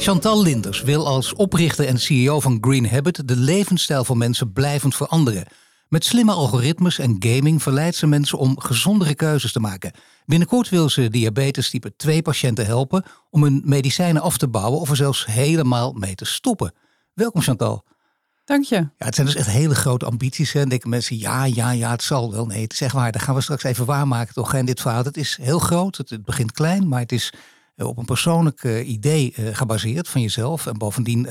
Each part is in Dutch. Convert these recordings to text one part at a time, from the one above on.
Chantal Linders wil als oprichter en CEO van Green Habit de levensstijl van mensen blijvend veranderen. Met slimme algoritmes en gaming verleidt ze mensen om gezondere keuzes te maken. Binnenkort wil ze diabetes type 2 patiënten helpen om hun medicijnen af te bouwen of er zelfs helemaal mee te stoppen. Welkom Chantal. Dank je. Ja, het zijn dus echt hele grote ambities. En denken mensen, ja, ja, ja, het zal wel. Nee, het is echt waar. Dat gaan we straks even waarmaken toch. En dit verhaal, het is heel groot. Het, het begint klein, maar het is op een persoonlijk uh, idee uh, gebaseerd van jezelf. En bovendien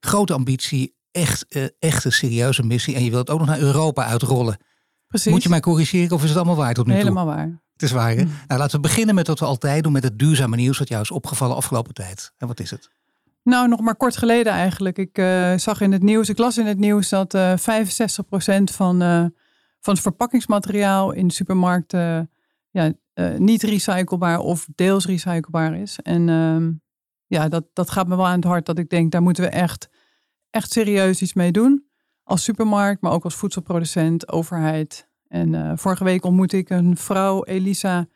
grote ambitie, echt, echt een serieuze missie. En je wilt het ook nog naar Europa uitrollen. Precies. Moet je mij corrigeren of is het allemaal waar tot nu toe? Helemaal waar. Het is waar, hè? Mm. Nou, laten we beginnen met wat we altijd doen met het duurzame nieuws dat jou is opgevallen afgelopen tijd. En wat is het? Nou, nog maar kort geleden eigenlijk. Ik uh, zag in het nieuws, ik las in het nieuws dat uh, 65% van, uh, van het verpakkingsmateriaal in supermarkten ja, niet recyclebaar of deels recyclebaar is. En ehm, ja, dat, dat gaat me wel aan het hart dat ik denk, daar moeten we echt, echt serieus iets mee doen. Als supermarkt, maar ook als voedselproducent, overheid. En vorige week ontmoette ik een vrouw, Elisa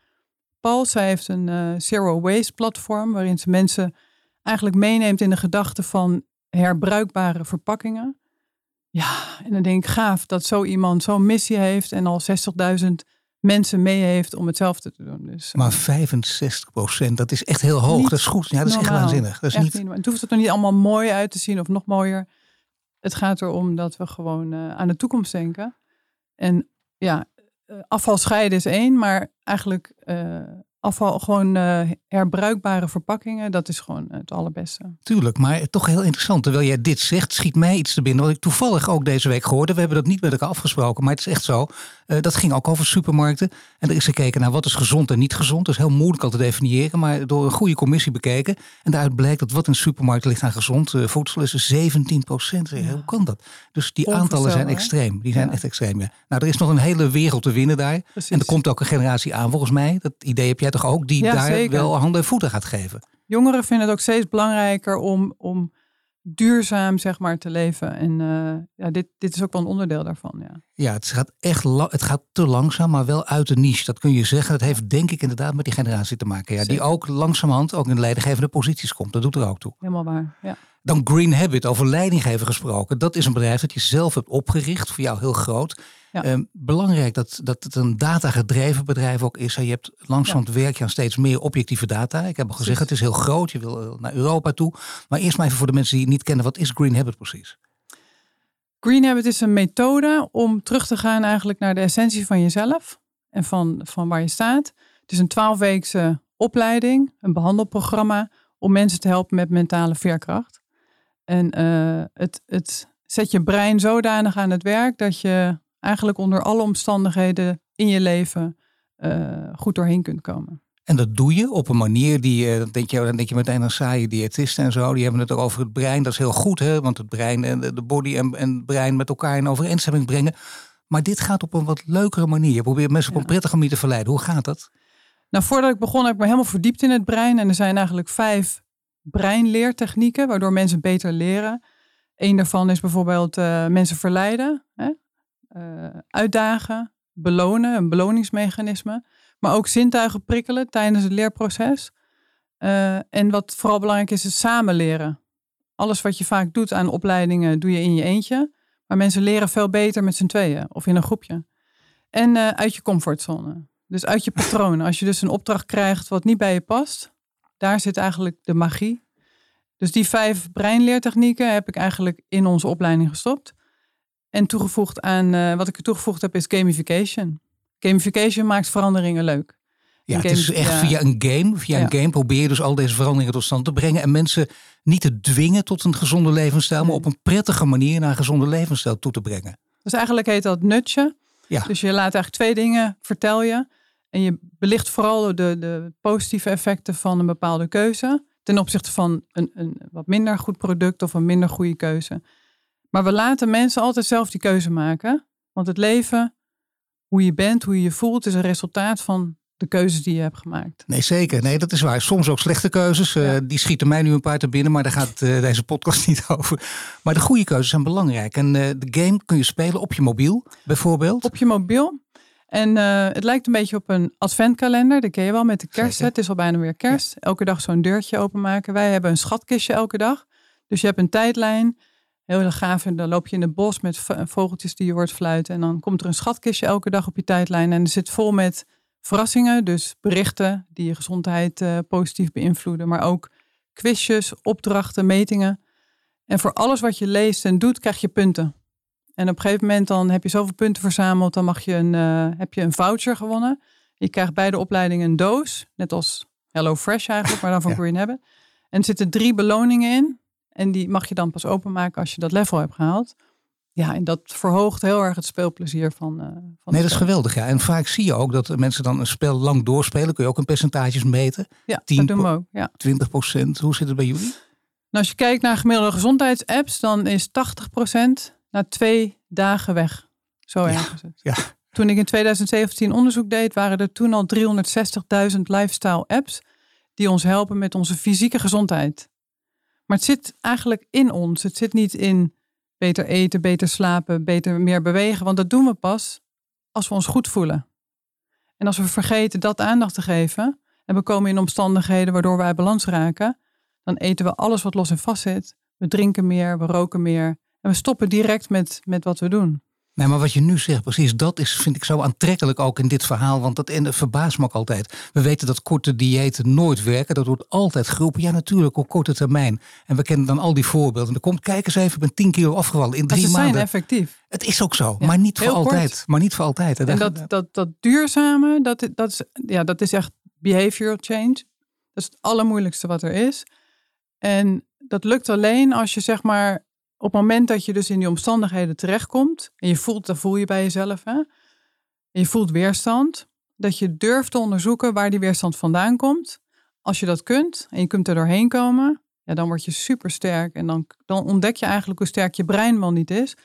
Paul. Zij heeft een zero waste platform waarin ze mensen eigenlijk meeneemt in de gedachte van herbruikbare verpakkingen. Ja, en dan denk ik gaaf dat zo iemand zo'n missie heeft en al 60.000 mensen mee heeft om hetzelfde te doen. Dus, maar 65 procent, dat is echt heel hoog. Dat is goed. Ja, dat is echt waanzinnig. Dat is echt niet... Het hoeft er toch niet allemaal mooi uit te zien of nog mooier. Het gaat erom dat we gewoon uh, aan de toekomst denken. En ja, afval scheiden is één, maar eigenlijk uh, afval, gewoon uh, herbruikbare verpakkingen, dat is gewoon het allerbeste. Tuurlijk, maar toch heel interessant. Terwijl jij dit zegt, schiet mij iets te binnen. Wat ik toevallig ook deze week gehoorde. We hebben dat niet met elkaar afgesproken, maar het is echt zo. Uh, dat ging ook over supermarkten. En er is gekeken naar wat is gezond en niet gezond. Dat is heel moeilijk al te definiëren, maar door een goede commissie bekeken. En daaruit blijkt dat wat in supermarkt ligt aan gezond uh, voedsel is 17 procent. Ja. Hoe kan dat? Dus die aantallen zijn extreem. Die zijn ja. echt extreem. Ja. Nou, er is nog een hele wereld te winnen daar. Precies. En er komt ook een generatie aan volgens mij. Dat idee heb jij toch ook, die daar zeker. wel handen en voeten gaat geven. Jongeren vinden het ook steeds belangrijker om, om duurzaam zeg maar te leven. En uh, ja, dit, dit is ook wel een onderdeel daarvan. Ja, ja het gaat echt het gaat te langzaam, maar wel uit de niche. Dat kun je zeggen. Dat heeft denk ik inderdaad met die generatie te maken. Ja, die ook langzamerhand ook in leidinggevende posities komt. Dat doet er ook toe. Helemaal waar, ja. Dan Green Habit, over leidinggeven gesproken. Dat is een bedrijf dat je zelf hebt opgericht, voor jou heel groot. Ja. Um, belangrijk dat, dat het een datagedreven bedrijf ook is. Je hebt langzaam ja. werk je aan steeds meer objectieve data. Ik heb al gezegd, het is heel groot. Je wil naar Europa toe. Maar eerst maar even voor de mensen die het niet kennen. Wat is Green Habit precies? Green Habit is een methode om terug te gaan eigenlijk naar de essentie van jezelf. En van, van waar je staat. Het is een twaalfweekse opleiding, een behandelprogramma om mensen te helpen met mentale veerkracht. En uh, het, het zet je brein zodanig aan het werk dat je eigenlijk onder alle omstandigheden in je leven uh, goed doorheen kunt komen. En dat doe je op een manier die, dan denk je, dan denk je meteen aan saaie diëtisten en zo. Die hebben het over het brein. Dat is heel goed, hè? want het brein en de body en, en het brein met elkaar in overeenstemming brengen. Maar dit gaat op een wat leukere manier. Je probeert mensen op een prettige manier te verleiden. Hoe gaat dat? Nou, voordat ik begon heb ik me helemaal verdiept in het brein. En er zijn eigenlijk vijf breinleertechnieken waardoor mensen beter leren. Eén daarvan is bijvoorbeeld uh, mensen verleiden. Uh, uitdagen, belonen, een beloningsmechanisme. Maar ook zintuigen prikkelen tijdens het leerproces. Uh, en wat vooral belangrijk is, is samen leren. Alles wat je vaak doet aan opleidingen, doe je in je eentje. Maar mensen leren veel beter met z'n tweeën of in een groepje. En uh, uit je comfortzone. Dus uit je patronen. Als je dus een opdracht krijgt wat niet bij je past, daar zit eigenlijk de magie. Dus die vijf breinleertechnieken heb ik eigenlijk in onze opleiding gestopt. En toegevoegd aan, uh, wat ik er toegevoegd heb, is gamification. Gamification maakt veranderingen leuk. Ja, het is echt via een game. Via ja. een game probeer je dus al deze veranderingen tot stand te brengen. En mensen niet te dwingen tot een gezonde levensstijl, nee. maar op een prettige manier naar een gezonde levensstijl toe te brengen. Dus eigenlijk heet dat nutje. Ja. Dus je laat eigenlijk twee dingen, vertel je. En je belicht vooral de, de positieve effecten van een bepaalde keuze. ten opzichte van een, een wat minder goed product of een minder goede keuze. Maar we laten mensen altijd zelf die keuze maken. Want het leven, hoe je bent, hoe je je voelt, is een resultaat van de keuzes die je hebt gemaakt. Nee, zeker. Nee, dat is waar. Soms ook slechte keuzes. Uh, die schieten mij nu een paar te binnen, maar daar gaat uh, deze podcast niet over. Maar de goede keuzes zijn belangrijk. En uh, de game kun je spelen op je mobiel, bijvoorbeeld. Op je mobiel. En het lijkt een beetje op een adventkalender. Dat ken je wel met de kerst. Het is al bijna weer kerst. Elke dag zo'n deurtje openmaken. Wij hebben een schatkistje elke dag. Dus je hebt een tijdlijn. Heel gaaf. En dan loop je in het bos met vogeltjes die je hoort fluiten. En dan komt er een schatkistje elke dag op je tijdlijn. En er zit vol met verrassingen. Dus berichten die je gezondheid uh, positief beïnvloeden. Maar ook quizjes, opdrachten, metingen. En voor alles wat je leest en doet, krijg je punten. En op een gegeven moment dan heb je zoveel punten verzameld. Dan mag je een, uh, heb je een voucher gewonnen. Je krijgt bij de opleiding een doos. Net als Hello Fresh eigenlijk, maar dan van ja. Green Habit. En er zitten drie beloningen in. En die mag je dan pas openmaken als je dat level hebt gehaald. Ja, en dat verhoogt heel erg het speelplezier van. Uh, van nee, dat is geweldig. Ja. En vaak zie je ook dat mensen dan een spel lang doorspelen. Kun je ook in percentages meten. Ja, 10, dat doen we ook. Ja. 20 procent. Hoe zit het bij jullie? Nou, als je kijkt naar gemiddelde gezondheidsapps, dan is 80 procent na twee dagen weg. Zo erg is het. Ja. Toen ik in 2017 onderzoek deed, waren er toen al 360.000 lifestyle apps die ons helpen met onze fysieke gezondheid. Maar het zit eigenlijk in ons. Het zit niet in beter eten, beter slapen, beter meer bewegen. Want dat doen we pas als we ons goed voelen. En als we vergeten dat aandacht te geven en we komen in omstandigheden waardoor we uit balans raken, dan eten we alles wat los en vast zit. We drinken meer, we roken meer en we stoppen direct met, met wat we doen. Nee, maar wat je nu zegt, precies, dat is, vind ik zo aantrekkelijk ook in dit verhaal. Want dat en, verbaast me ook altijd. We weten dat korte diëten nooit werken. Dat wordt altijd geroepen. Ja, natuurlijk, op korte termijn. En we kennen dan al die voorbeelden. En dan komt, kijk eens even, ik ben 10 kilo afgevallen in drie maar ze maanden. zijn effectief. Het is ook zo, maar niet voor altijd. Maar niet voor altijd. En dat, dat, dat duurzame, dat, dat, is, ja, dat is echt behavioral change. Dat is het allermoeilijkste wat er is. En dat lukt alleen als je zeg maar op het moment dat je dus in die omstandigheden terechtkomt en je voelt, dat voel je bij jezelf, hè? en je voelt weerstand, dat je durft te onderzoeken waar die weerstand vandaan komt. Als je dat kunt en je kunt er doorheen komen, ja, dan word je super sterk en dan, dan ontdek je eigenlijk hoe sterk je brein wel niet is.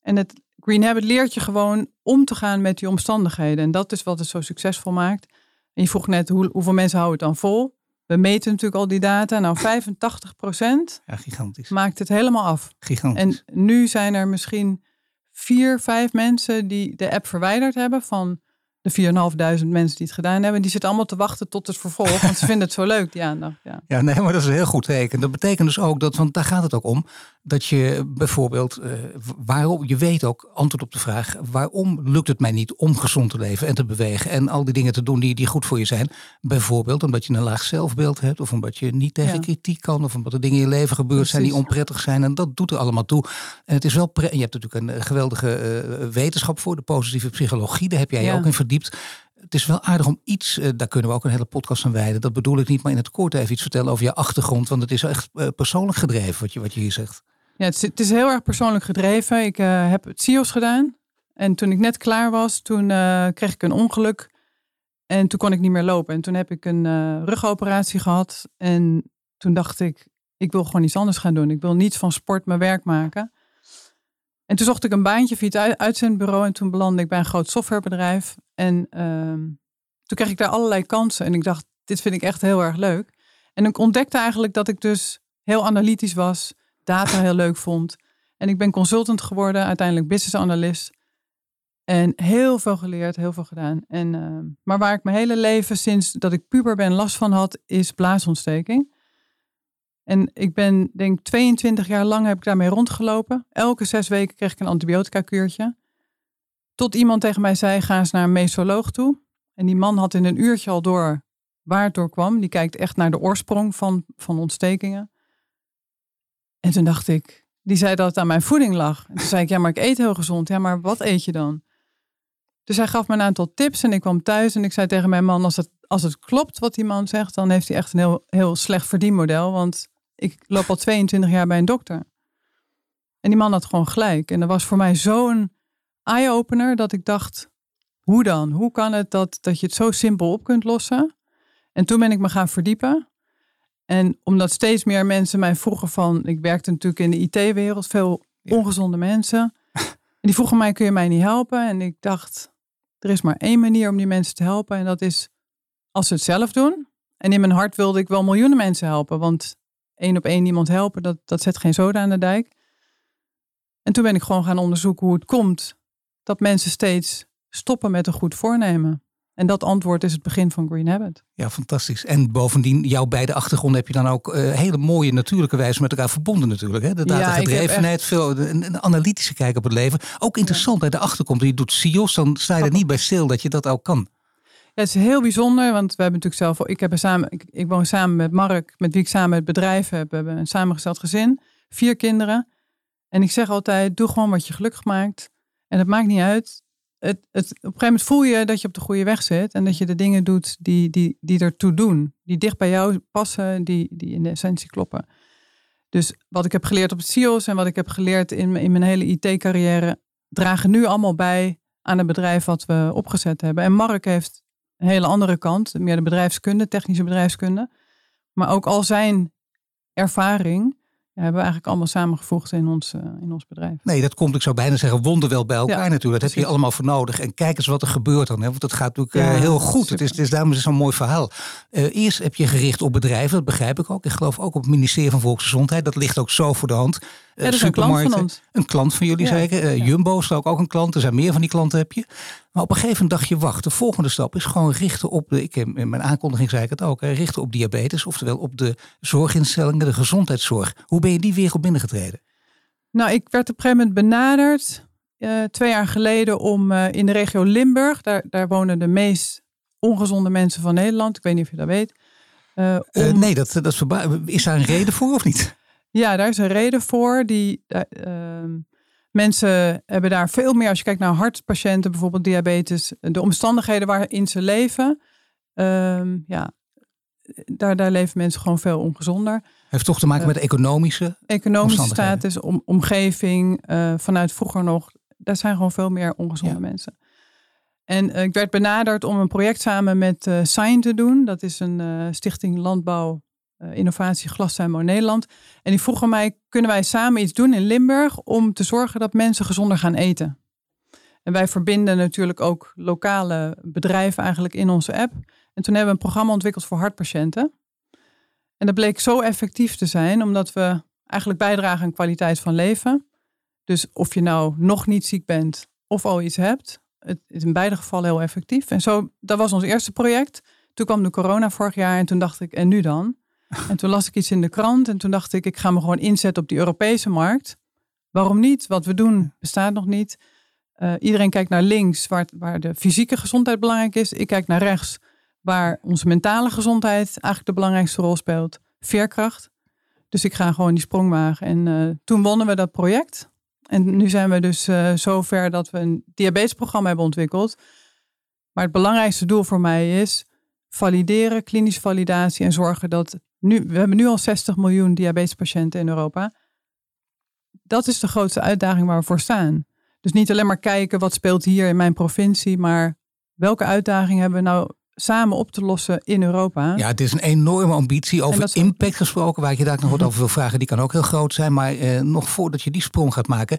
En het Green Habit leert je gewoon om te gaan met die omstandigheden. En dat is wat het zo succesvol maakt. En je vroeg net hoe, hoeveel mensen houden het dan vol? We meten natuurlijk al die data. Nou, 85 procent ja, gigantisch. maakt het helemaal af. Gigantisch. En nu zijn er misschien vier, vijf mensen die de app verwijderd hebben van de 4.500 mensen die het gedaan hebben. Die zitten allemaal te wachten tot het vervolg. Want ze vinden het zo leuk, die aandacht. Ja. ja, nee, maar dat is een heel goed teken. Dat betekent dus ook dat, want daar gaat het ook om, dat je bijvoorbeeld, uh, waarom, je weet ook antwoord op de vraag, waarom lukt het mij niet om gezond te leven en te bewegen en al die dingen te doen die, die goed voor je zijn? Bijvoorbeeld omdat je een laag zelfbeeld hebt, of omdat je niet tegen kritiek kan, of omdat er dingen in je leven gebeurd zijn die onprettig zijn. En dat doet er allemaal toe. En het is wel, pre je hebt natuurlijk een geweldige uh, wetenschap voor, de positieve psychologie, daar heb jij je ook in verdiept. Het is wel aardig om iets, daar kunnen we ook een hele podcast aan wijden. Dat bedoel ik niet, maar in het kort even iets vertellen over je achtergrond. Want het is echt persoonlijk gedreven wat je, wat je hier zegt. Ja, het is, het is heel erg persoonlijk gedreven. Ik uh, heb het CIO's gedaan. En toen ik net klaar was, toen kreeg ik een ongeluk. En toen kon ik niet meer lopen. En toen heb ik een rugoperatie gehad. En toen dacht ik, ik wil gewoon iets anders gaan doen. Ik wil niet van sport mijn werk maken. En toen zocht ik een baantje via het uitzendbureau en toen belandde ik bij een groot softwarebedrijf. En ehm, toen kreeg ik daar allerlei kansen en ik dacht, dit vind ik echt heel erg leuk. En ik ontdekte eigenlijk dat ik dus heel analytisch was, data heel leuk vond. En ik ben consultant geworden, uiteindelijk business analyst. En heel veel geleerd, heel veel gedaan. En, uh, maar waar ik mijn hele leven sinds dat ik puber ben last van had, is blaasontsteking. En ik ben, denk 22 jaar lang heb ik daarmee rondgelopen. Elke zes weken kreeg ik een antibiotica kuurtje. Tot iemand tegen mij zei, ga eens naar een mesoloog toe. En die man had in een uurtje al door waar het door kwam. Die kijkt echt naar de oorsprong van, van ontstekingen. En toen dacht ik, die zei dat het aan mijn voeding lag. En toen zei ik, ja, maar ik eet heel gezond. Ja, maar wat eet je dan? Dus hij gaf me een aantal tips en ik kwam thuis en ik zei tegen mijn man, als het, als het klopt wat die man zegt, dan heeft hij echt een heel, heel slecht verdienmodel. Want ik loop al 22 jaar bij een dokter. En die man had gewoon gelijk. En dat was voor mij zo'n eye-opener dat ik dacht, hoe dan? Hoe kan het dat, dat je het zo simpel op kunt lossen? En toen ben ik me gaan verdiepen. En omdat steeds meer mensen mij vroegen van, ik werkte natuurlijk in de IT-wereld, veel ongezonde mensen. En die vroegen mij, kun je mij niet helpen? En ik dacht, er is maar één manier om die mensen te helpen. En dat is als ze het zelf doen. En in mijn hart wilde ik wel miljoenen mensen helpen. Want één op één iemand helpen, dat, dat zet geen zoden aan de dijk. En toen ben ik gewoon gaan onderzoeken hoe het komt dat mensen steeds stoppen met een goed voornemen. En dat antwoord is het begin van Green Habit. Ja, fantastisch. En bovendien, jouw beide achtergronden heb je dan ook uh, hele mooie natuurlijke wijze met elkaar verbonden natuurlijk. Hè? De datagedrevenheid, ja, veel een, een, analytische kijk op het leven. Ook interessant bij de achtergrond. Je doet SIOS, dan sta je er niet bij stil dat je dat ook kan. Ja, het is heel bijzonder, want we hebben natuurlijk zelf, ik, heb samen, ik, ik woon samen met Mark, met wie ik samen het bedrijf heb. We hebben een samengesteld gezin, vier kinderen. En ik zeg altijd, doe gewoon wat je gelukkig maakt. En het maakt niet uit het, het, op een gegeven moment voel je dat je op de goede weg zit en dat je de dingen doet die, die, die ertoe doen, die dicht bij jou passen, die, die in de essentie kloppen. Dus wat ik heb geleerd op het CIO's en wat ik heb geleerd in, in mijn hele IT-carrière, dragen nu allemaal bij aan het bedrijf wat we opgezet hebben. En Mark heeft een hele andere kant, meer de bedrijfskunde, technische bedrijfskunde. Maar ook al zijn ervaring hebben we eigenlijk allemaal samengevoegd in ons, uh, in ons bedrijf. Nee, dat komt, ik zou bijna zeggen, wonderwel bij elkaar natuurlijk. Dat heb je allemaal voor nodig. En kijk eens wat er gebeurt dan. Hè? Want het gaat natuurlijk uh, heel goed. Het is, het is daarom is zo'n mooi verhaal. Uh, eerst heb je gericht op bedrijven, dat begrijp ik ook. Ik geloof ook op het ministerie van Volksgezondheid. Dat ligt ook zo voor de hand. Ja, dat is een klant van ons. Een klant van jullie, ja. zeker. Jumbo is ook, ook een klant. Er zijn meer van die klanten heb je. Maar op een gegeven moment dacht je, wacht, de volgende stap is gewoon richten op de, ik, in mijn aankondiging zei ik het ook, richten op diabetes, oftewel op de zorginstellingen, de gezondheidszorg. Hoe ben je die wereld binnengetreden? Nou, ik werd op een gegeven moment benaderd, uh, twee jaar geleden, om uh, in de regio Limburg, daar, daar wonen de meest ongezonde mensen van Nederland, ik weet niet of je dat weet. Uh, om... nee, dat, dat is, is daar een reden voor of niet? Ja, daar is een reden voor. Die, ehm, Mensen hebben daar veel meer, als je kijkt naar hartpatiënten, bijvoorbeeld diabetes, de omstandigheden waarin ze leven, um, ja, daar, daar leven mensen gewoon veel ongezonder. Heeft toch te maken met economische Economische status, om, omgeving, uh, vanuit vroeger nog. Daar zijn gewoon veel meer ongezonde mensen. En uh, ik werd benaderd om een project samen met uh, Sign te doen. Dat is een stichting landbouw innovatie Glastuinbouw Nederland. En die vroegen mij, kunnen wij samen iets doen in Limburg om te zorgen dat mensen gezonder gaan eten? En wij verbinden natuurlijk ook lokale bedrijven eigenlijk in onze app. En toen hebben we een programma ontwikkeld voor hartpatiënten. En dat bleek zo effectief te zijn, omdat we eigenlijk bijdragen aan kwaliteit van leven. Dus of je nou nog niet ziek bent of al iets hebt, het is in beide gevallen heel effectief. En zo, dat was ons eerste project. Toen kwam de corona vorig jaar en toen dacht ik, en nu dan? En toen las ik iets in de krant en toen dacht ik, ik ga me gewoon inzetten op die Europese markt. Waarom niet? Wat we doen bestaat nog niet. Uh, iedereen kijkt naar links, waar, waar de fysieke gezondheid belangrijk is. Ik kijk naar rechts, waar onze mentale gezondheid eigenlijk de belangrijkste rol speelt. Veerkracht. Dus ik ga gewoon die sprong wagen. En uh, toen wonnen we dat project. En nu zijn we dus uh, zover dat we een diabetesprogramma hebben ontwikkeld. Maar het belangrijkste doel voor mij is valideren, klinische validatie en zorgen dat nu, we hebben nu al 60 miljoen diabetespatiënten in Europa. Dat is de grootste uitdaging waar we voor staan. Dus niet alleen maar kijken wat speelt hier in mijn provincie, maar welke uitdaging hebben we nou samen op te lossen in Europa. Ja, het is een enorme ambitie. Over impact gesproken, waar ik je daar nog wat over wil vragen, die kan ook heel groot zijn. Maar eh, nog voordat je die sprong gaat maken,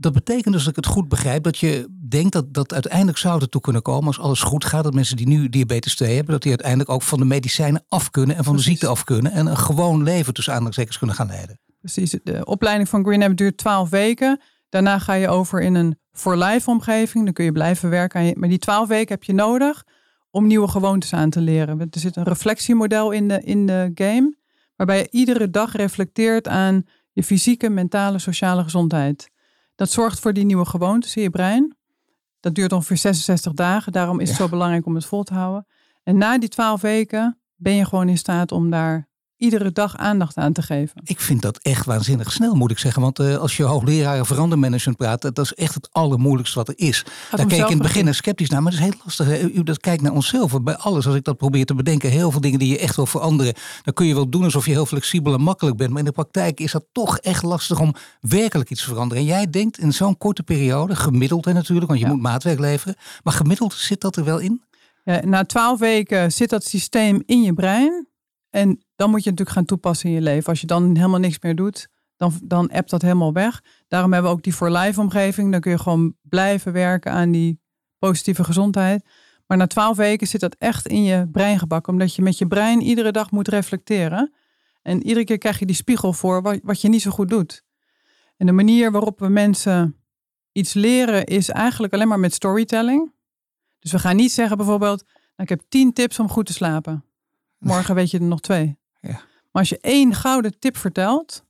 dat betekent dus dat ik het goed begrijp dat je denkt dat, dat uiteindelijk zou het toe kunnen komen als alles goed gaat. Dat mensen die nu diabetes 2 hebben, dat die uiteindelijk ook van de medicijnen af kunnen en van de ziekte af kunnen. En een gewoon leven tussen aanhalingstekens kunnen gaan leiden. Precies. De opleiding van Green Habit duurt 12 weken. Daarna ga je over in een for life omgeving. Dan kun je blijven werken. Je, maar die 12 weken heb je nodig om nieuwe gewoontes aan te leren. Er zit een reflectiemodel in de, in de game. Waarbij je iedere dag reflecteert aan je fysieke, mentale, sociale gezondheid. Dat zorgt voor die nieuwe gewoontes in je brein. Dat duurt ongeveer 66 dagen. Daarom is het zo belangrijk om het vol te houden. En na die 12 weken ben je gewoon in staat om daar iedere dag aandacht aan te geven. Ik vind dat echt waanzinnig snel, moet ik zeggen. Want uh, als je hoogleraar verandermanagement praat, dat is echt het allermoeilijkste wat er is. Daar keek ik in het begin sceptisch naar, maar dat is heel lastig. U dat kijkt naar onszelf. Bij alles, als ik dat probeer te bedenken, heel veel dingen die je echt wil veranderen, dan kun je wel doen alsof je heel flexibel en makkelijk bent. Maar in de praktijk is dat toch echt lastig om werkelijk iets te veranderen. En jij denkt in zo'n korte periode, gemiddeld natuurlijk, want je moet maatwerk leveren, maar gemiddeld zit dat er wel in? Ja, na twaalf weken zit dat systeem in je brein. En dan moet je natuurlijk gaan toepassen in je leven. Als je dan helemaal niks meer doet, dan, dan appt dat helemaal weg. Daarom hebben we ook die for life omgeving. Dan kun je gewoon blijven werken aan die positieve gezondheid. Maar na twaalf weken zit dat echt in je brein gebakken, omdat je met je brein iedere dag moet reflecteren. En iedere keer krijg je die spiegel voor wat, wat je niet zo goed doet. En de manier waarop we mensen iets leren is eigenlijk alleen maar met storytelling. Dus we gaan niet zeggen bijvoorbeeld, nou, ik heb tien tips om goed te slapen. Morgen weet je er nog twee. Ja. Maar als je één gouden tip vertelt,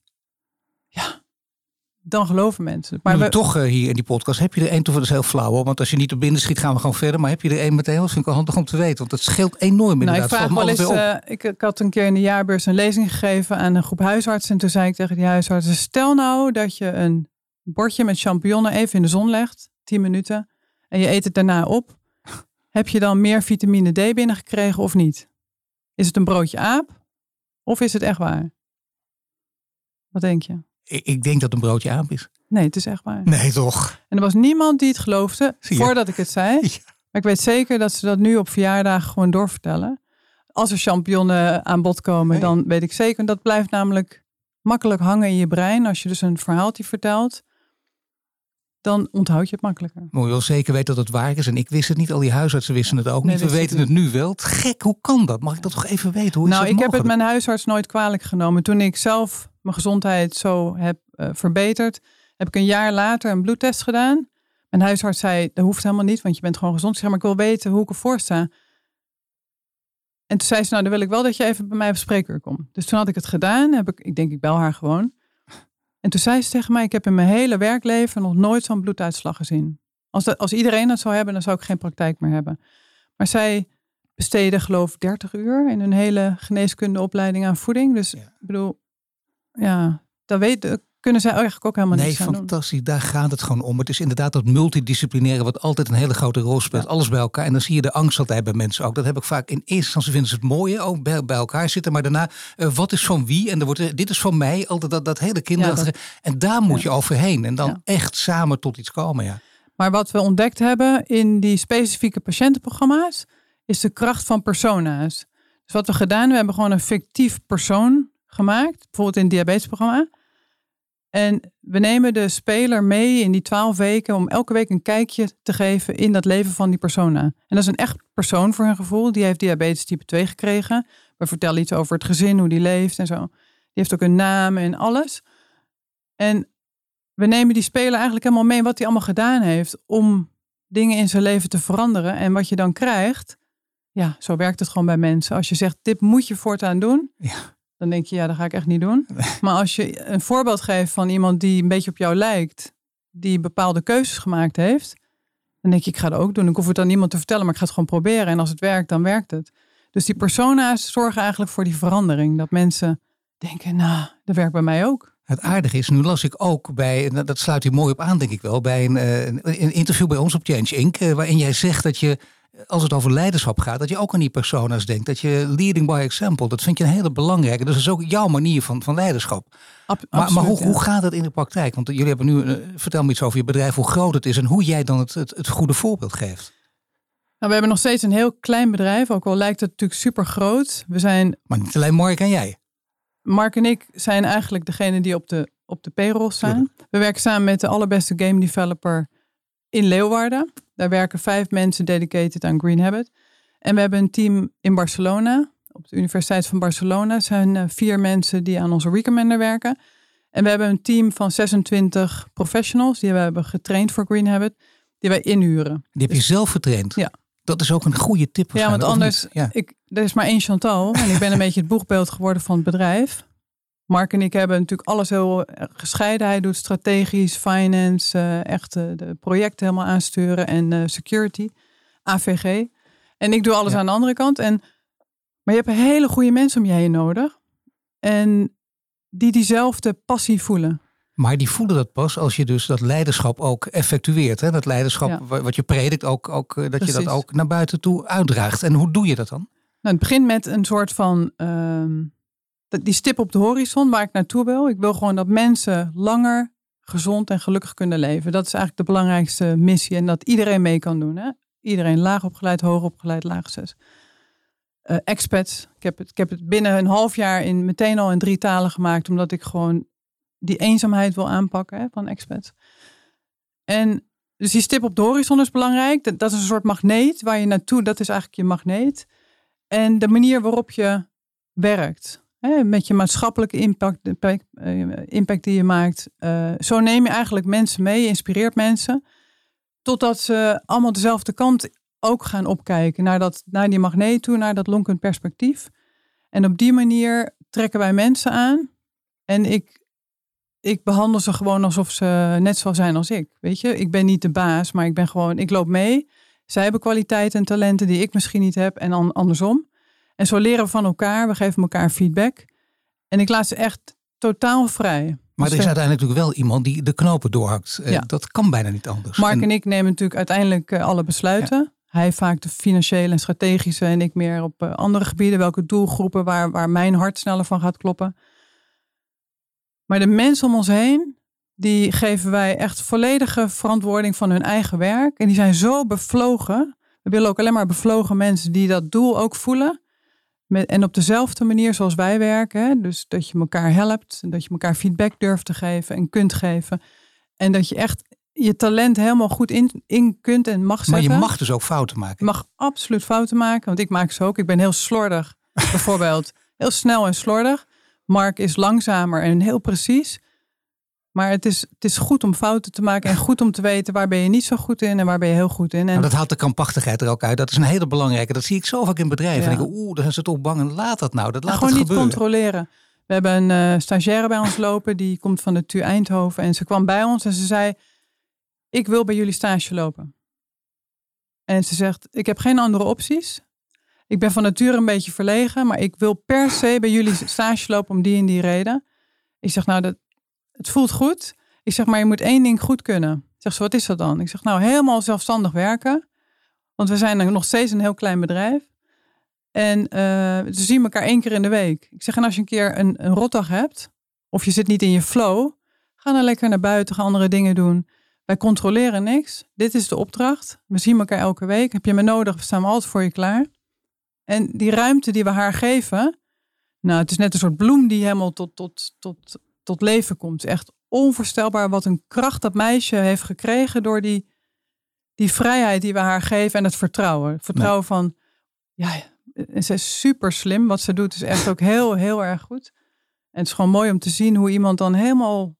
ja, dan geloven mensen. Maar we, toch eh, hier in die podcast heb je er één toe, dat is heel flauw hoor. Want als je niet op binnen schiet, gaan we gewoon verder. Maar heb je er één meteen, dat vind ik wel handig om te weten. Want dat scheelt enorm nou, ik inderdaad. vraag Valt me wel eens, eh, ik, ik had een keer in de jaarbeurs een lezing gegeven aan een groep huisartsen. En toen zei ik tegen die huisartsen, stel nou dat je een bordje met champignonnen even in de zon legt, 10 minuten, en je eet het daarna op. Heb je dan meer vitamine D binnengekregen of niet? Is het een broodje aap of is het echt waar? Wat denk je? Ik, ik denk dat een broodje aap is. Nee, het is echt waar. Nee toch? En er was niemand die het geloofde voordat ik het zei. Ja. Maar ik weet zeker dat ze dat nu op verjaardagen gewoon doorvertellen. Als er champignonnen aan bod komen, Nee. dan weet ik zeker. Dat blijft namelijk makkelijk hangen in je brein. Als je dus een verhaaltje vertelt, dan onthoud je het makkelijker. Moet je wel zeker weten dat het waar is. En ik wist het niet, al die huisartsen wisten het ook Nee, niet. We weten het nu wel. Het Gek, hoe kan dat? Mag ik dat toch even weten? Hoe is nou, ik heb het mogelijk? mijn huisarts nooit kwalijk genomen. Toen ik zelf mijn gezondheid zo heb eh, verbeterd, heb ik een jaar later een bloedtest gedaan. Mijn huisarts zei, dat hoeft helemaal niet, want je bent gewoon gezond. Ik zeg, maar ik wil weten hoe ik ervoor sta. En toen zei ze, nou dan wil ik wel dat je even bij mij op spreekuur komt. Dus toen had ik het gedaan. Heb ik, ik denk, ik bel haar gewoon. En toen zei ze tegen mij, ik heb in mijn hele werkleven nog nooit zo'n bloeduitslag gezien. Als, dat, als iedereen dat zou hebben, dan zou ik geen praktijk meer hebben. Maar zij besteden geloof ik 30 uur in hun hele geneeskundeopleiding aan voeding. Dus Ja. ik bedoel, ja, dat weet, dat kunnen zij eigenlijk ook helemaal Nee, niets aan doen. fantastisch. Daar gaat het gewoon om. Het is inderdaad dat multidisciplinaire wat altijd een hele grote rol speelt. Alles bij elkaar. En dan zie je de angst altijd bij mensen ook. Dat heb ik vaak in eerste instantie vinden ze het mooie. Ook bij, bij elkaar zitten. Maar daarna, eh, wat is van wie? En dan wordt er, dit is van mij. Altijd dat, dat hele kinderachtige. En daar moet je overheen. En dan echt samen tot iets komen. Ja. Maar wat we ontdekt hebben in die specifieke patiëntenprogramma's, is de kracht van persona's. Dus wat we gedaan hebben, we hebben gewoon een fictief persoon gemaakt. Bijvoorbeeld in het diabetesprogramma. En we nemen de speler mee in die twaalf weken om elke week een kijkje te geven in dat leven van die persona. En dat is een echt persoon voor hun gevoel. Die heeft diabetes type 2 gekregen. We vertellen iets over het gezin, hoe die leeft en zo. Die heeft ook een naam en alles. En we nemen die speler eigenlijk helemaal mee wat hij allemaal gedaan heeft om dingen in zijn leven te veranderen. En wat je dan krijgt, ja, zo werkt het gewoon bij mensen. Als je zegt, dit moet je voortaan doen, Ja. Dan denk je, ja, dat ga ik echt niet doen. Maar als je een voorbeeld geeft van iemand die een beetje op jou lijkt, die bepaalde keuzes gemaakt heeft, dan denk je, ik ga dat ook doen. Ik hoef het aan niemand te vertellen, maar ik ga het gewoon proberen. En als het werkt, dan werkt het. Dus die persona's zorgen eigenlijk voor die verandering. Dat mensen denken, nou, dat werkt bij mij ook. Het aardige is, nu las ik ook bij, dat sluit hier mooi op aan denk ik wel, bij een, eh, een, een interview bij ons op Change Inc. eh, Waarin jij zegt dat je, als het over leiderschap gaat, dat je ook aan die persona's denkt. Dat je leading by example, dat vind je een hele belangrijke. Dus dat is ook jouw manier van, van leiderschap. Ab- Maar, maar hoe, ja. hoe gaat het in de praktijk? Want jullie hebben nu, eh, vertel me iets over je bedrijf, hoe groot het is en hoe jij dan het, het, het goede voorbeeld geeft. Nou, we hebben nog steeds een heel klein bedrijf, ook al lijkt het natuurlijk super groot. We zijn, Maar niet alleen Mark en jij. Mark en ik zijn eigenlijk degene die op de, op de payroll staan. We werken samen met de allerbeste game developer in Leeuwarden. Daar werken vijf mensen dedicated aan Green Habit. En we hebben een team in Barcelona, op de Universiteit van Barcelona. Zijn eh, vier mensen die aan onze recommender werken. En we hebben een team van 26 professionals die we hebben getraind voor Green Habit, die wij inhuren. Die heb je zelf getraind. Ja. Dat is ook een goede tip Ja, want anders? Ja. ik, er is maar één Chantal en ik ben een beetje het boegbeeld geworden van het bedrijf. Mark en ik hebben natuurlijk alles heel eh, gescheiden. Hij doet strategisch, finance, eh, echt eh, de projecten helemaal aansturen en security, AVG. En ik doe alles Ja. aan de andere kant. En, maar je hebt hele goede mensen om je heen nodig. En die diezelfde passie voelen. Maar die voelen dat pas als je dus dat leiderschap ook effectueert. Hè? Dat leiderschap Ja. wat je predikt, ook, ook, dat je dat ook naar buiten toe uitdraagt. En hoe doe je dat dan? Nou, het begint met een soort van ehm, die stip op de horizon waar ik naartoe wil. Ik wil gewoon dat mensen langer gezond en gelukkig kunnen leven. Dat is eigenlijk de belangrijkste missie en dat iedereen mee kan doen. Hè? Iedereen laag opgeleid, hoog opgeleid, laag zes. uh, expats. Ik heb, het, ik heb het binnen een half jaar in, meteen al in drie talen gemaakt, omdat ik gewoon die eenzaamheid wil aanpakken van expats. En dus die stip op de horizon is belangrijk. Dat, dat is een soort magneet waar je naartoe, dat is eigenlijk je magneet. En de manier waarop je werkt. Met je maatschappelijke impact, impact, impact die je maakt. Uh, zo neem je eigenlijk mensen mee, je inspireert mensen. Totdat ze allemaal dezelfde kant ook gaan opkijken. Naar, dat, naar die magneet toe, naar dat lonkend perspectief. En op die manier trekken wij mensen aan. En ik, ik behandel ze gewoon alsof ze net zo zijn als ik. Weet je, ik ben niet de baas, maar ik ben gewoon, ik loop mee. Zij hebben kwaliteiten en talenten die ik misschien niet heb en andersom. En zo leren we van elkaar, we geven elkaar feedback. En ik laat ze echt totaal vrij. Maar er is uiteindelijk natuurlijk wel iemand die de knopen doorhakt. Eh, ja. Dat kan bijna niet anders. Mark en, ik nemen natuurlijk uiteindelijk eh, alle besluiten. Hij vaak de financiële en strategische en ik meer op eh, andere gebieden. Welke doelgroepen waar, waar mijn hart sneller van gaat kloppen. Maar de mensen om ons heen, die geven wij echt volledige verantwoording van hun eigen werk. En die zijn zo bevlogen. We willen ook alleen maar bevlogen mensen die dat doel ook voelen. Met, en op dezelfde manier zoals wij werken. Dus dat je elkaar helpt. Dat je elkaar feedback durft te geven en kunt geven. En dat je echt je talent helemaal goed in, in kunt en mag zetten. Maar je mag dus ook fouten maken. Je mag absoluut fouten maken. Want ik maak ze ook. Ik ben heel slordig. bijvoorbeeld. Heel snel en slordig. Mark is langzamer en heel precies. Maar het is, het is goed om fouten te maken en goed om te weten waar ben je niet zo goed in en waar ben je heel goed in. En maar dat haalt de krampachtigheid er ook uit. Dat is een hele belangrijke. Dat zie ik zo vaak in bedrijven. Ja. En ik oeh, daar zijn ze toch bang en laat dat nou. Dat laat gewoon niet controleren. We hebben een uh, stagiaire bij ons lopen, die komt van de TU Eindhoven. En ze kwam bij ons en ze zei, ik wil bij jullie stage lopen. En ze zegt, ik heb geen andere opties. Ik ben van nature een beetje verlegen, maar ik wil per se bij jullie stage lopen om die en die reden. Ik zeg, nou, dat, het voelt goed. Ik zeg, maar je moet één ding goed kunnen. Zeg ze, wat is dat dan? Ik zeg, nou, helemaal zelfstandig werken. Want we zijn nog steeds een heel klein bedrijf. En uh, we zien elkaar één keer in de week. Ik zeg, en als je een keer een, een rotdag hebt, of je zit niet in je flow, ga dan lekker naar buiten, ga andere dingen doen. Wij controleren niks. Dit is de opdracht. We zien elkaar elke week. Heb je me nodig, we staan altijd voor je klaar. En die ruimte die we haar geven, nou, het is net een soort bloem die helemaal tot, tot, tot, tot leven komt. Echt onvoorstelbaar wat een kracht dat meisje heeft gekregen door die, die vrijheid die we haar geven en het vertrouwen. Het vertrouwen van, ja, ze is super slim. Wat ze doet is echt ook heel, heel erg goed. En het is gewoon mooi om te zien hoe iemand dan helemaal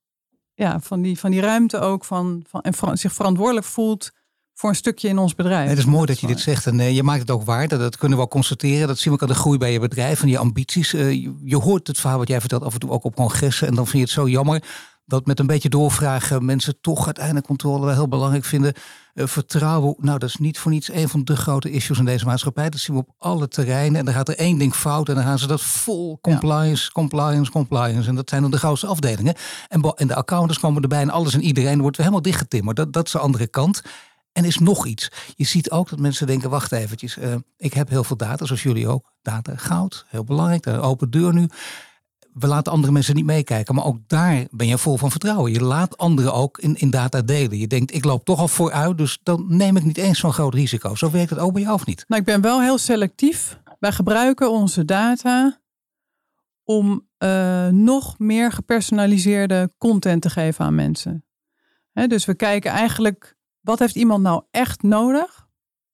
ja, van, die, van die ruimte ook van, van, en zich verantwoordelijk voelt voor een stukje in ons bedrijf. Het is mooi dat je dit zegt en uh, je maakt het ook waar. Dat, dat kunnen we wel constateren. Dat zien we ook aan de groei bij je bedrijf en je ambities. Uh, je, je, hoort het verhaal wat jij vertelt af en toe ook op congressen. En dan vind je het zo jammer dat met een beetje doorvragen mensen toch uiteindelijk controle wel heel belangrijk vinden. Uh, vertrouwen, nou dat is niet voor niets een van de grote issues in deze maatschappij. Dat zien we op alle terreinen. En dan gaat er één ding fout en dan gaan ze dat vol compliance, ja. compliance, compliance. En dat zijn dan de grootste afdelingen. En, en de accountants komen erbij en alles en iedereen wordt weer helemaal dichtgetimmerd. Dat, dat is de andere kant. En is nog iets. Je ziet ook dat mensen denken, wacht eventjes, uh, ik heb heel veel data, zoals jullie ook. Data goud, heel belangrijk, de open deur nu. We laten andere mensen niet meekijken, maar ook daar ben je vol van vertrouwen. Je laat anderen ook in, in data delen. Je denkt, ik loop toch al vooruit, dus dan neem ik niet eens zo'n groot risico. Zo werkt het ook bij jou of niet? Nou, ik ben wel heel selectief. Wij gebruiken onze data om uh, nog meer gepersonaliseerde content te geven aan mensen. Dus we kijken eigenlijk wat heeft iemand nou echt nodig?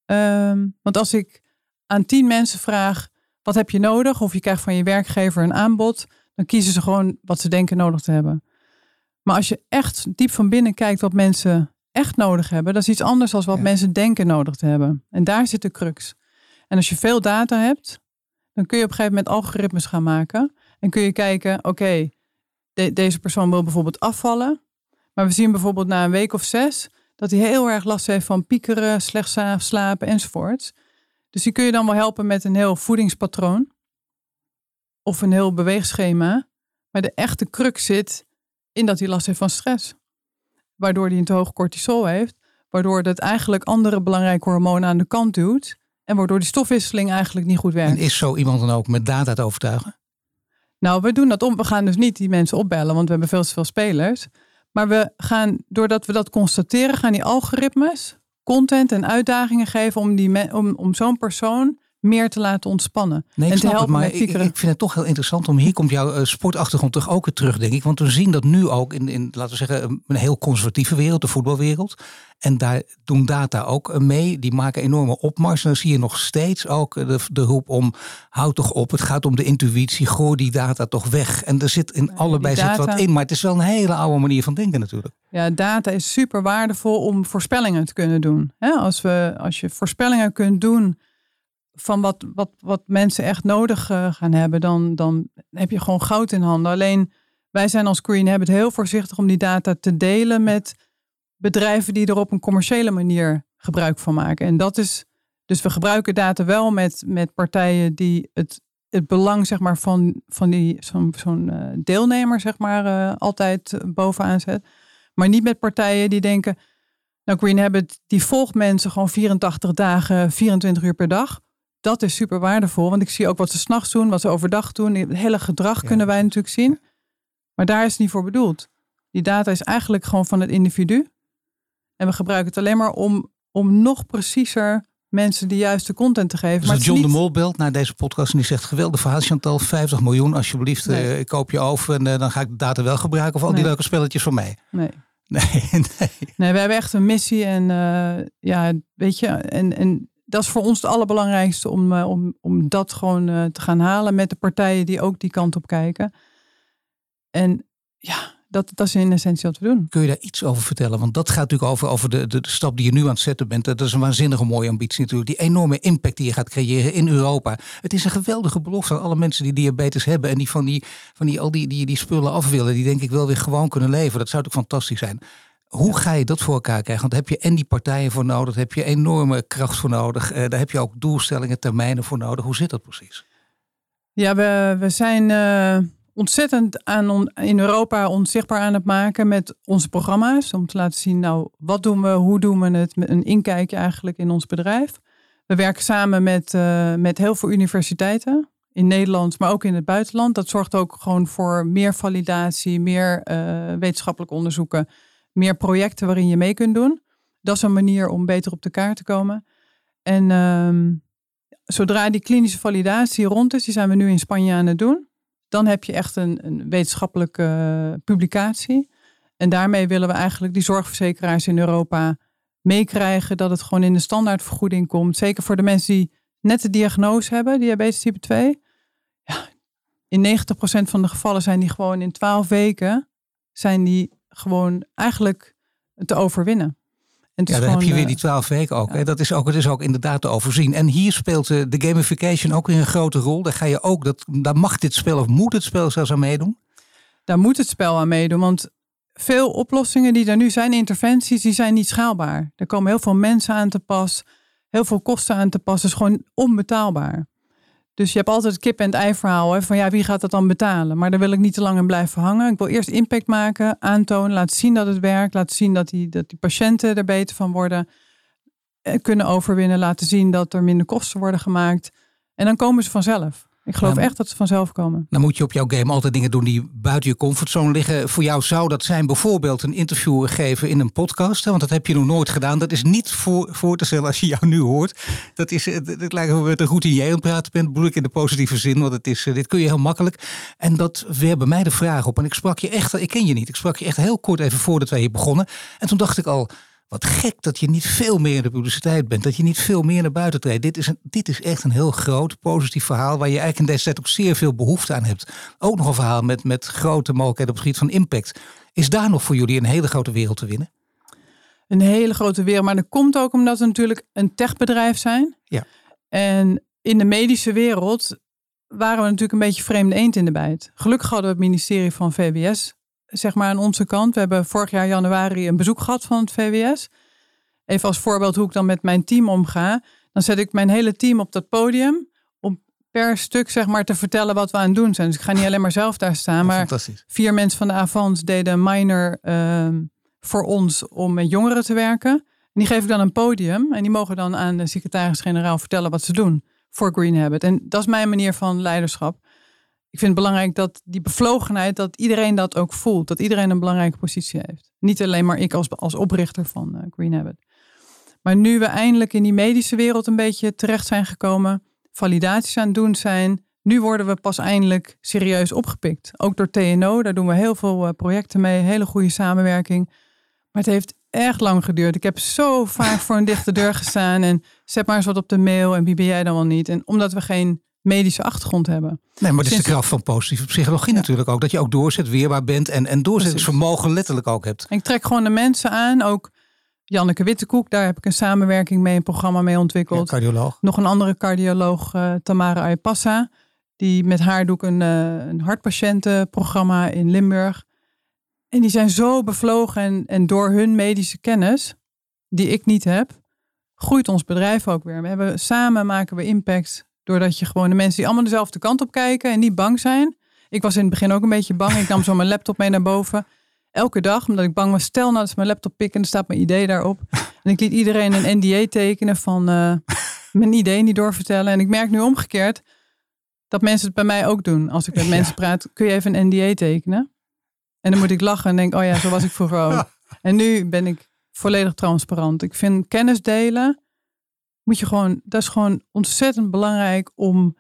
Um, want als ik aan tien mensen vraag, wat heb je nodig? Of je krijgt van je werkgever een aanbod, dan kiezen ze gewoon wat ze denken nodig te hebben. Maar als je echt diep van binnen kijkt wat mensen echt nodig hebben, dat is iets anders dan wat ja. mensen denken nodig te hebben. En daar zit de crux. En als je veel data hebt, dan kun je op een gegeven moment algoritmes gaan maken. En kun je kijken, oké, okay, de, deze persoon wil bijvoorbeeld afvallen. Maar we zien bijvoorbeeld na een week of zes dat hij heel erg last heeft van piekeren, slecht slapen enzovoort. Dus die kun je dan wel helpen met een heel voedingspatroon of een heel beweegschema. Maar de echte crux zit in dat hij last heeft van stress. Waardoor hij een te hoog cortisol heeft. Waardoor dat eigenlijk andere belangrijke hormonen aan de kant duwt. En waardoor die stofwisseling eigenlijk niet goed werkt. En is zo iemand dan ook met data te overtuigen? Nou, we doen dat om. We gaan dus niet die mensen opbellen, want we hebben veel te veel spelers. Maar we gaan, doordat we dat constateren, gaan die algoritmes content en uitdagingen geven om, die om, om zo'n persoon meer te laten ontspannen. Nee, ik en te het, helpen maar met ik, vind het toch heel interessant om hier komt jouw eh, sportachtergrond toch ook weer terug, denk ik. Want we zien dat nu ook in, in laten we zeggen, een- heel conservatieve wereld, de voetbalwereld. En daar doen data ook eh, mee. Die maken enorme opmars. En dan zie je nog steeds ook eh, de, de roep om, houd toch op. Het gaat om de intuïtie, gooi die data toch weg. En er zit in allebei zit wat in. Maar het is wel een hele oude manier van denken natuurlijk. Ja, data is super waardevol om voorspellingen te kunnen doen. Als, we, als je voorspellingen kunt doen van wat, wat, wat mensen echt nodig eh, gaan hebben, dan, dan heb je gewoon goud in handen. Alleen wij zijn als Green Habit heel voorzichtig om die data te delen met bedrijven die er op een commerciële manier gebruik van maken. En dat is, dus we gebruiken data wel met, met partijen die het, het belang zeg maar, van, van die, zo'n zo'n eh, deelnemer zeg maar, eh, altijd bovenaan zet. Maar niet met partijen die denken, nou Green Habit die volgt mensen gewoon 84 dagen, 24 uur per dag. Dat is super waardevol, want ik zie ook wat ze s'nachts doen, wat ze overdag doen. Het hele gedrag Ja, kunnen wij natuurlijk zien. Maar daar is het niet voor bedoeld. Die data is eigenlijk gewoon van het individu. En we gebruiken het alleen maar om, om nog preciezer mensen de juiste content te geven. Dus maar John de niet- Mol belt naar deze podcast en die zegt... geweldig verhaal Chantal, 50 miljoen alsjeblieft. Nee. eh, ik koop je over en eh, dan ga ik de data wel gebruiken... voor al die leuke spelletjes van mij. Nee. Nee, nee. Nee, we hebben echt een missie en eh, ja, weet je, en, en dat is voor ons het allerbelangrijkste om, eh, om, om dat gewoon eh, te gaan halen met de partijen die ook die kant op kijken. En ja, dat, dat is in essentie wat we doen. Kun je daar iets over vertellen? Want dat gaat natuurlijk over, over de, de, stap die je nu aan het zetten bent. Dat is een waanzinnige mooie ambitie natuurlijk. Die enorme impact die je gaat creëren in Europa. Het is een geweldige belofte aan alle mensen die diabetes hebben. En die van die, van die, al die, die, die spullen af willen. Die denk ik wel weer gewoon kunnen leven. Dat zou toch fantastisch zijn. Hoe ga je dat voor elkaar krijgen? Want daar heb je en die partijen voor nodig. Daar heb je enorme kracht voor nodig. Eh, daar heb je ook doelstellingen, termijnen voor nodig. Hoe zit dat precies? Ja, we, we zijn eh, ontzettend aan in Europa onzichtbaar aan het maken met onze programma's. Om te laten zien, nou, wat doen we, hoe doen we het? Met een inkijkje eigenlijk in ons bedrijf. We werken samen met, eh, met heel veel universiteiten in Nederland, maar ook in het buitenland. Dat zorgt ook gewoon voor meer validatie, meer wetenschappelijke onderzoeken, meer projecten waarin je mee kunt doen. Dat is een manier om beter op de kaart te komen. En ehm, zodra die klinische validatie rond is, die zijn we nu in Spanje aan het doen, dan heb je echt een, een wetenschappelijke eh, publicatie. En daarmee willen we eigenlijk die zorgverzekeraars in Europa meekrijgen dat het gewoon in de standaardvergoeding komt. Zeker voor de mensen die net de diagnose hebben, diabetes type 2. Ja, in 90% van de gevallen zijn die gewoon in 12 weken zijn die gewoon eigenlijk te overwinnen. En Ja, dan heb je weer eh, die twaalf weken ook. Hè? Dat, is ook. Het is ook inderdaad te overzien. En hier speelt eh, de gamification ook weer een grote rol. Daar ga je ook, dat, daar mag dit spel of moet het spel zelfs aan meedoen. daar moet het spel aan meedoen. Want veel oplossingen die er nu zijn, interventies, die zijn niet schaalbaar. Er komen heel veel mensen aan te pas, heel veel kosten aan te pas. Het is gewoon onbetaalbaar. Dus je hebt altijd het kip en het ei verhaal. Hè, van ja, wie gaat dat dan betalen? Maar daar wil ik niet te lang in blijven hangen. Ik wil eerst impact maken, aantonen, laten zien dat het werkt. Laten zien dat die, dat die patiënten er beter van worden. eh, Kunnen overwinnen, laten zien dat er minder kosten worden gemaakt. En dan komen ze vanzelf. Ik geloof echt dat ze vanzelf komen. Dan moet je op jouw game altijd dingen doen die buiten je comfortzone liggen. Voor jou zou dat zijn bijvoorbeeld een interview geven in een podcast. hè, Want dat heb je nog nooit gedaan. Dat is niet voor, voor te stellen als je jou nu hoort. Dat is, het, het lijkt alsof je een routinier aan het praten bent. Bedoel ik in de positieve zin. Want het is, eh, dit kun je heel makkelijk. En dat weer bij mij de vraag op. En ik sprak je echt, ik ken je niet. Ik sprak je echt heel kort even voordat wij hier begonnen. En toen dacht ik al... Wat gek dat je niet veel meer in de publiciteit bent. Dat je niet veel meer naar buiten treedt. Dit is, een, dit is echt een heel groot positief verhaal. Waar je eigenlijk in deze tijd ook zeer veel behoefte aan hebt. Ook nog een verhaal met, met grote mogelijkheden op het gebied van impact. Is daar nog voor jullie een hele grote wereld te winnen? een hele grote wereld. Maar dat komt ook omdat we natuurlijk een techbedrijf zijn. Ja. En in de medische wereld waren we natuurlijk een beetje vreemde eend in de bijt. Gelukkig hadden we het ministerie van VWS zeg maar aan onze kant. We hebben vorig jaar januari een bezoek gehad van het VWS. Even als voorbeeld hoe ik dan met mijn team omga. Dan zet ik mijn hele team op dat podium om per stuk zeg maar te vertellen wat we aan het doen zijn. Dus ik ga niet alleen maar zelf daar staan, maar vier mensen van de Avans deden een minor ehm, voor ons om met jongeren te werken. En die geef ik dan een podium. En die mogen dan aan de secretaris-generaal vertellen wat ze doen voor Green Habit. En dat is mijn manier van leiderschap. Ik vind het belangrijk dat die bevlogenheid, dat iedereen dat ook voelt. Dat iedereen een belangrijke positie heeft. Niet alleen maar ik als, als oprichter van eh, Green Habit. Maar nu we eindelijk in die medische wereld een beetje terecht zijn gekomen, validaties aan het doen zijn. Nu worden we pas eindelijk serieus opgepikt. Ook door TNO, daar doen we heel veel projecten mee, hele goede samenwerking. Maar het heeft echt lang geduurd. Ik heb zo vaak voor een dichte deur gestaan en zet maar eens wat op de mail en wie ben jij dan wel niet? En omdat we geen medische achtergrond hebben. Nee, maar dat is de kracht van positieve psychologie natuurlijk ook. Dat je ook doorzet, weerbaar bent en, en doorzettingsvermogen letterlijk ook hebt. ik trek gewoon de mensen aan, ook Janneke Wittekoek, daar heb ik een samenwerking mee, een programma mee ontwikkeld. cardioloog. Nog een andere cardioloog, uh, Tamara Aypassa. Die met haar doe ik een, uh, een hartpatiëntenprogramma in Limburg. En die zijn zo bevlogen en, en door hun medische kennis, die ik niet heb, groeit ons bedrijf ook weer. We hebben, samen maken we impact doordat je gewoon de mensen die allemaal dezelfde kant op kijken en niet bang zijn. Ik was in het begin ook een beetje bang. Ik nam zo mijn laptop mee naar boven. Elke dag, omdat ik bang was. Stel nou dat ze mijn laptop pikken en er staat mijn idee daarop. En ik liet iedereen een NDA tekenen van uh, mijn idee niet doorvertellen. En ik merk nu omgekeerd dat mensen het bij mij ook doen. Als ik met mensen praat, kun je even een NDA tekenen? En dan moet ik lachen en denk, oh ja, zo was ik vroeger ook. En nu ben ik volledig transparant. Ik vind kennis delen, moet je gewoon, dat is gewoon ontzettend belangrijk om,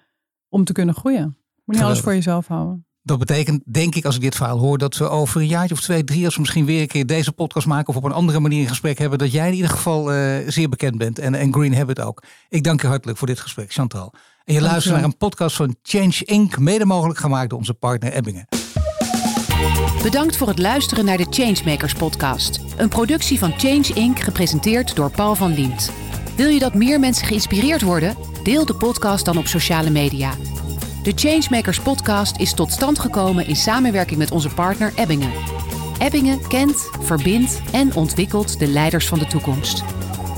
om te kunnen groeien. Moet niet alles voor jezelf houden. Dat betekent, denk ik, als ik dit verhaal hoor, dat we over een jaartje of twee, drie, als we misschien weer een keer deze podcast maken of op een andere manier een gesprek hebben, dat jij in ieder geval uh, zeer bekend bent en, en Green Habit ook. Ik dank je hartelijk voor dit gesprek, Chantal. En je luistert naar een podcast van Change Inc., mede mogelijk gemaakt door onze partner Ebbingen. Bedankt voor het luisteren naar de Changemakers podcast. Een productie van Change Inc. gepresenteerd door Paul van Liemt. Wil je dat meer mensen geïnspireerd worden? Deel de podcast dan op sociale media. De Changemakers podcast is tot stand gekomen in samenwerking met onze partner Ebbingen. Ebbingen kent, verbindt en ontwikkelt de leiders van de toekomst.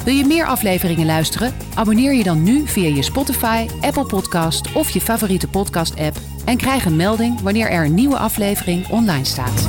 Wil je meer afleveringen luisteren? Abonneer je dan nu via je Spotify, Apple Podcast of je favoriete podcast-app en krijg een melding wanneer er een nieuwe aflevering online staat.